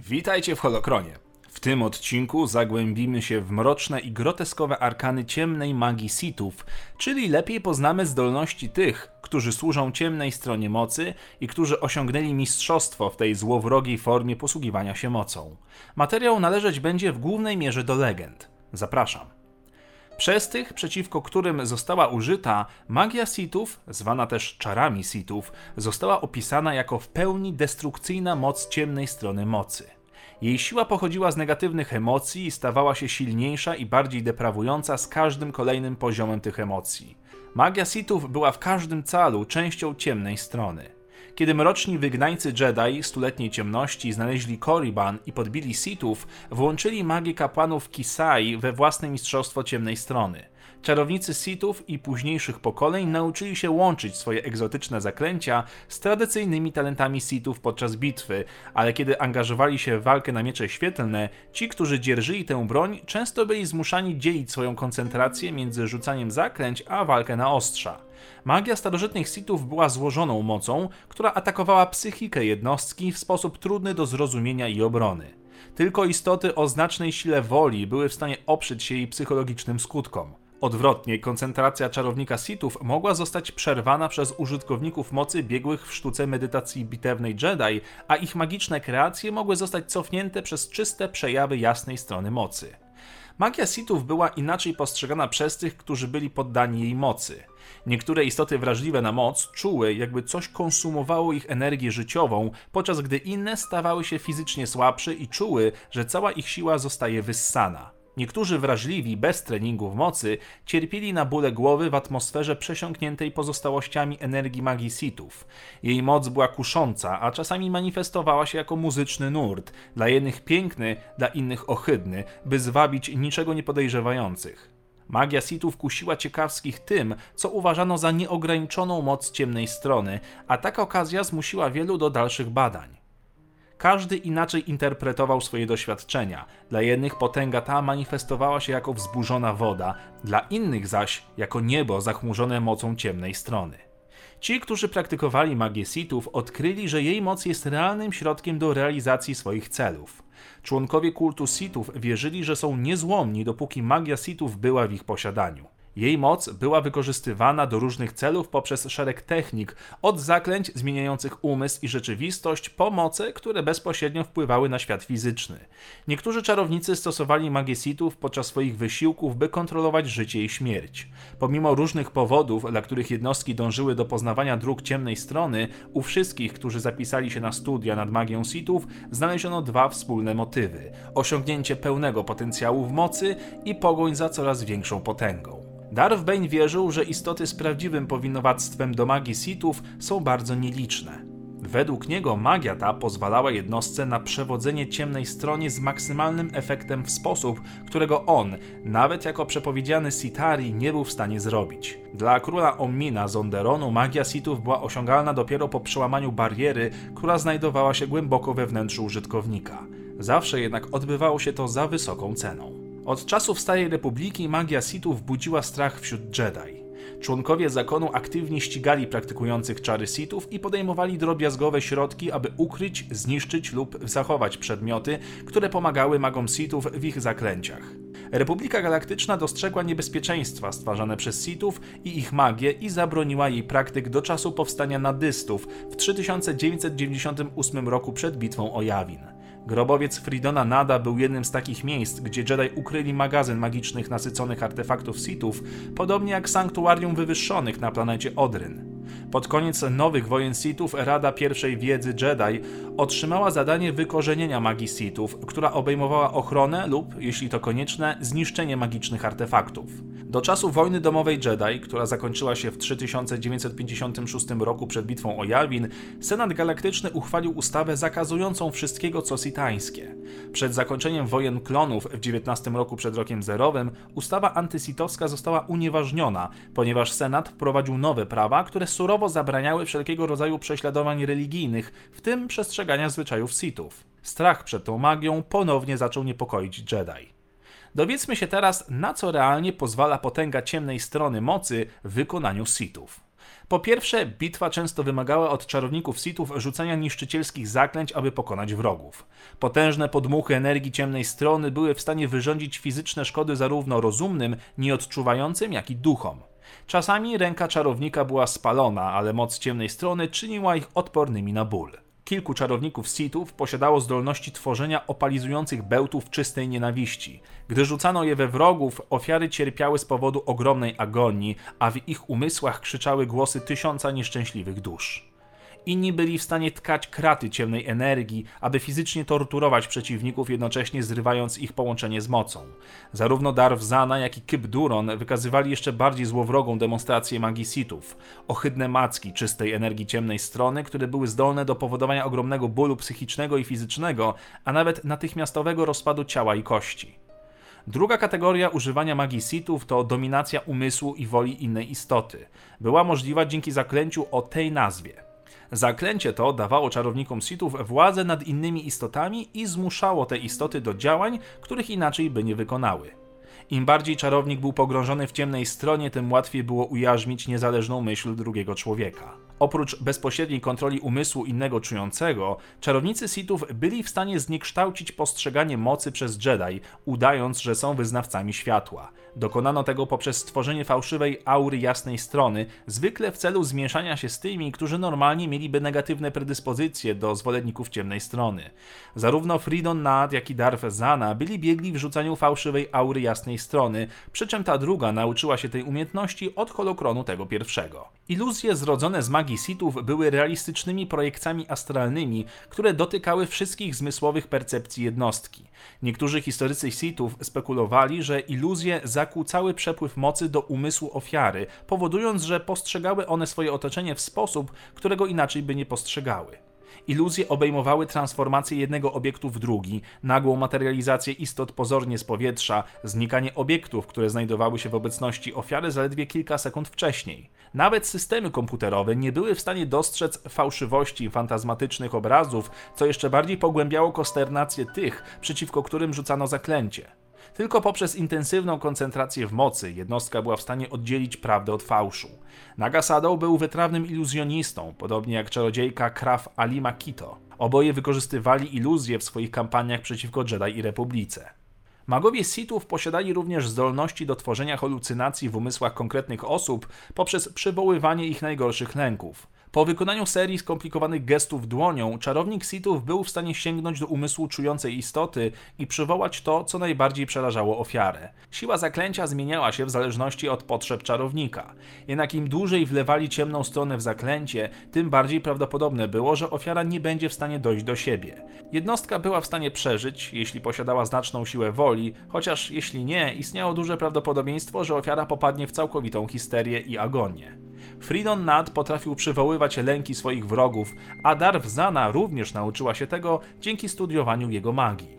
Witajcie w Holokronie. W tym odcinku zagłębimy się w mroczne i groteskowe arkany ciemnej magii Sithów, czyli lepiej poznamy zdolności tych, którzy służą ciemnej stronie mocy i którzy osiągnęli mistrzostwo w tej złowrogiej formie posługiwania się mocą. Materiał należeć będzie w głównej mierze do legend. Zapraszam. Przez tych, przeciwko którym została użyta, magia Sithów, zwana też czarami Sithów, została opisana jako w pełni destrukcyjna moc ciemnej strony mocy. Jej siła pochodziła z negatywnych emocji i stawała się silniejsza i bardziej deprawująca z każdym kolejnym poziomem tych emocji. Magia Sithów była w każdym calu częścią ciemnej strony. Kiedy mroczni wygnańcy Jedi stuletniej ciemności znaleźli Korriban i podbili Sithów, włączyli magię kapłanów Kisai we własne mistrzostwo ciemnej strony. Czarownicy Sithów i późniejszych pokoleń nauczyli się łączyć swoje egzotyczne zaklęcia z tradycyjnymi talentami Sithów podczas bitwy, ale kiedy angażowali się w walkę na miecze świetlne, ci, którzy dzierżyli tę broń, często byli zmuszani dzielić swoją koncentrację między rzucaniem zaklęć a walkę na ostrza. Magia starożytnych Sithów była złożoną mocą, która atakowała psychikę jednostki w sposób trudny do zrozumienia i obrony. Tylko istoty o znacznej sile woli były w stanie oprzeć się jej psychologicznym skutkom. Odwrotnie, koncentracja czarownika Sithów mogła zostać przerwana przez użytkowników mocy biegłych w sztuce medytacji bitewnej Jedi, a ich magiczne kreacje mogły zostać cofnięte przez czyste przejawy jasnej strony mocy. Magia Sithów była inaczej postrzegana przez tych, którzy byli poddani jej mocy. Niektóre istoty wrażliwe na moc czuły, jakby coś konsumowało ich energię życiową, podczas gdy inne stawały się fizycznie słabsze i czuły, że cała ich siła zostaje wyssana. Niektórzy wrażliwi, bez treningów mocy, cierpieli na bóle głowy w atmosferze przesiąkniętej pozostałościami energii magii Sithów. Jej moc była kusząca, a czasami manifestowała się jako muzyczny nurt, dla jednych piękny, dla innych ohydny, by zwabić niczego nie podejrzewających. Magia Sithów kusiła ciekawskich tym, co uważano za nieograniczoną moc ciemnej strony, a taka okazja zmusiła wielu do dalszych badań. Każdy inaczej interpretował swoje doświadczenia. Dla jednych potęga ta manifestowała się jako wzburzona woda, dla innych zaś jako niebo zachmurzone mocą ciemnej strony. Ci, którzy praktykowali magię Sithów, odkryli, że jej moc jest realnym środkiem do realizacji swoich celów. Członkowie kultu Sithów wierzyli, że są niezłomni, dopóki magia Sithów była w ich posiadaniu. Jej moc była wykorzystywana do różnych celów poprzez szereg technik, od zaklęć zmieniających umysł i rzeczywistość po moce, które bezpośrednio wpływały na świat fizyczny. Niektórzy czarownicy stosowali magię Sithów podczas swoich wysiłków, by kontrolować życie i śmierć. Pomimo różnych powodów, dla których jednostki dążyły do poznawania dróg ciemnej strony, u wszystkich, którzy zapisali się na studia nad magią Sithów, znaleziono dwa wspólne motywy: osiągnięcie pełnego potencjału w mocy i pogoń za coraz większą potęgą. Darth Bane wierzył, że istoty z prawdziwym powinowactwem do magii Sithów są bardzo nieliczne. Według niego magia ta pozwalała jednostce na przewodzenie ciemnej stronie z maksymalnym efektem w sposób, którego on, nawet jako przepowiedziany Sitari, nie był w stanie zrobić. Dla króla Omina z Onderonu magia Sithów była osiągalna dopiero po przełamaniu bariery, która znajdowała się głęboko we wnętrzu użytkownika. Zawsze jednak odbywało się to za wysoką ceną. Od czasów Starej Republiki magia Sithów budziła strach wśród Jedi. Członkowie zakonu aktywnie ścigali praktykujących czary Sithów i podejmowali drobiazgowe środki, aby ukryć, zniszczyć lub zachować przedmioty, które pomagały magom Sithów w ich zaklęciach. Republika Galaktyczna dostrzegła niebezpieczeństwa stwarzane przez Sithów i ich magię i zabroniła jej praktyk do czasu powstania nadystów w 3998 roku przed bitwą o Jawin. Grobowiec Fridona Nada był jednym z takich miejsc, gdzie Jedi ukryli magazyn magicznych nasyconych artefaktów Sithów, podobnie jak sanktuarium wywyższonych na planecie Odryn. Pod koniec nowych wojen Sithów Rada Pierwszej Wiedzy Jedi otrzymała zadanie wykorzenienia magii Sithów, która obejmowała ochronę lub, jeśli to konieczne, zniszczenie magicznych artefaktów. Do czasu wojny domowej Jedi, która zakończyła się w 3956 roku przed bitwą o Yavin, Senat Galaktyczny uchwalił ustawę zakazującą wszystkiego co sitańskie. Przed zakończeniem wojen klonów w 19 roku przed rokiem zerowym ustawa antysitowska została unieważniona, ponieważ Senat wprowadził nowe prawa, które surowo zabraniały wszelkiego rodzaju prześladowań religijnych, w tym przestrzegania zwyczajów Sithów. Strach przed tą magią ponownie zaczął niepokoić Jedi. Dowiedzmy się teraz, na co realnie pozwala potęga ciemnej strony mocy w wykonaniu Sithów. Po pierwsze, bitwa często wymagała od czarowników Sithów rzucania niszczycielskich zaklęć, aby pokonać wrogów. Potężne podmuchy energii ciemnej strony były w stanie wyrządzić fizyczne szkody zarówno rozumnym, nieodczuwającym, jak i duchom. Czasami ręka czarownika była spalona, ale moc ciemnej strony czyniła ich odpornymi na ból. Kilku czarowników Sithów posiadało zdolności tworzenia opalizujących bełtów czystej nienawiści. Gdy rzucano je we wrogów, ofiary cierpiały z powodu ogromnej agonii, a w ich umysłach krzyczały głosy tysiąca nieszczęśliwych dusz. Inni byli w stanie tkać kraty ciemnej energii, aby fizycznie torturować przeciwników, jednocześnie zrywając ich połączenie z mocą. Zarówno Darth Zana, jak i Kyp Duron wykazywali jeszcze bardziej złowrogą demonstrację magii Sithów. Ohydne macki czystej energii ciemnej strony, które były zdolne do powodowania ogromnego bólu psychicznego i fizycznego, a nawet natychmiastowego rozpadu ciała i kości. Druga kategoria używania magii Sithów to dominacja umysłu i woli innej istoty. Była możliwa dzięki zaklęciu o tej nazwie. Zaklęcie to dawało czarownikom Sithów władzę nad innymi istotami i zmuszało te istoty do działań, których inaczej by nie wykonały. Im bardziej czarownik był pogrążony w ciemnej stronie, tym łatwiej było ujarzmić niezależną myśl drugiego człowieka. Oprócz bezpośredniej kontroli umysłu innego czującego, czarownicy Sithów byli w stanie zniekształcić postrzeganie mocy przez Jedi, udając, że są wyznawcami światła. Dokonano tego poprzez stworzenie fałszywej aury jasnej strony, zwykle w celu zmieszania się z tymi, którzy normalnie mieliby negatywne predyspozycje do zwolenników ciemnej strony. Zarówno Fridon Nad, jak i Darth Zana byli biegli w rzucaniu fałszywej aury jasnej strony, przy czym ta druga nauczyła się tej umiejętności od holokronu tego pierwszego. Iluzje zrodzone z magii Sithów były realistycznymi projekcjami astralnymi, które dotykały wszystkich zmysłowych percepcji jednostki. Niektórzy historycy Sithów spekulowali, że iluzje zakłócały przepływ mocy do umysłu ofiary, powodując, że postrzegały one swoje otoczenie w sposób, którego inaczej by nie postrzegały. Iluzje obejmowały transformację jednego obiektu w drugi, nagłą materializację istot pozornie z powietrza, znikanie obiektów, które znajdowały się w obecności ofiary zaledwie kilka sekund wcześniej. Nawet systemy komputerowe nie były w stanie dostrzec fałszywości fantazmatycznych obrazów, co jeszcze bardziej pogłębiało konsternację tych, przeciwko którym rzucano zaklęcie. Tylko poprzez intensywną koncentrację w mocy jednostka była w stanie oddzielić prawdę od fałszu. Nagasado był wytrawnym iluzjonistą, podobnie jak czarodziejka Kraf Alima Kito. Oboje wykorzystywali iluzje w swoich kampaniach przeciwko Jedi i Republice. Magowie Sithów posiadali również zdolności do tworzenia halucynacji w umysłach konkretnych osób poprzez przywoływanie ich najgorszych lęków. Po wykonaniu serii skomplikowanych gestów dłonią, czarownik Sithów był w stanie sięgnąć do umysłu czującej istoty i przywołać to, co najbardziej przerażało ofiarę. Siła zaklęcia zmieniała się w zależności od potrzeb czarownika. Jednak im dłużej wlewali ciemną stronę w zaklęcie, tym bardziej prawdopodobne było, że ofiara nie będzie w stanie dojść do siebie. Jednostka była w stanie przeżyć, jeśli posiadała znaczną siłę woli, chociaż jeśli nie, istniało duże prawdopodobieństwo, że ofiara popadnie w całkowitą histerię i agonię. Fridon Nad potrafił przywoływać lęki swoich wrogów, a Darth Zana również nauczyła się tego dzięki studiowaniu jego magii.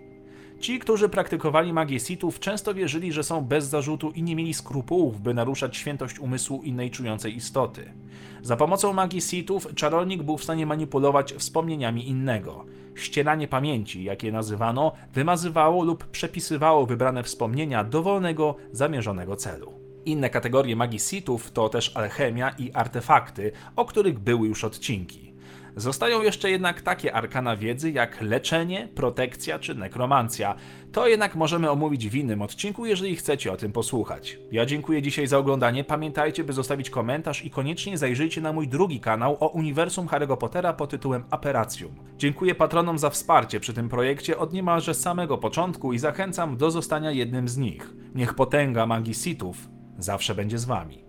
Ci, którzy praktykowali magię Sithów, często wierzyli, że są bez zarzutu i nie mieli skrupułów, by naruszać świętość umysłu innej czującej istoty. Za pomocą magii Sithów czarownik był w stanie manipulować wspomnieniami innego. Ścieranie pamięci, jak je nazywano, wymazywało lub przepisywało wybrane wspomnienia dowolnego, zamierzonego celu. Inne kategorie magii Sithów to też alchemia i artefakty, o których były już odcinki. Zostają jeszcze jednak takie arkana wiedzy jak leczenie, protekcja czy nekromancja. To jednak możemy omówić w innym odcinku, jeżeli chcecie o tym posłuchać. Ja dziękuję dzisiaj za oglądanie. Pamiętajcie, by zostawić komentarz i koniecznie zajrzyjcie na mój drugi kanał o uniwersum Harry'ego Pottera pod tytułem Aperacjum. Dziękuję patronom za wsparcie przy tym projekcie od niemalże samego początku i zachęcam do zostania jednym z nich. Niech potęga magii Sithów zawsze będzie z Wami.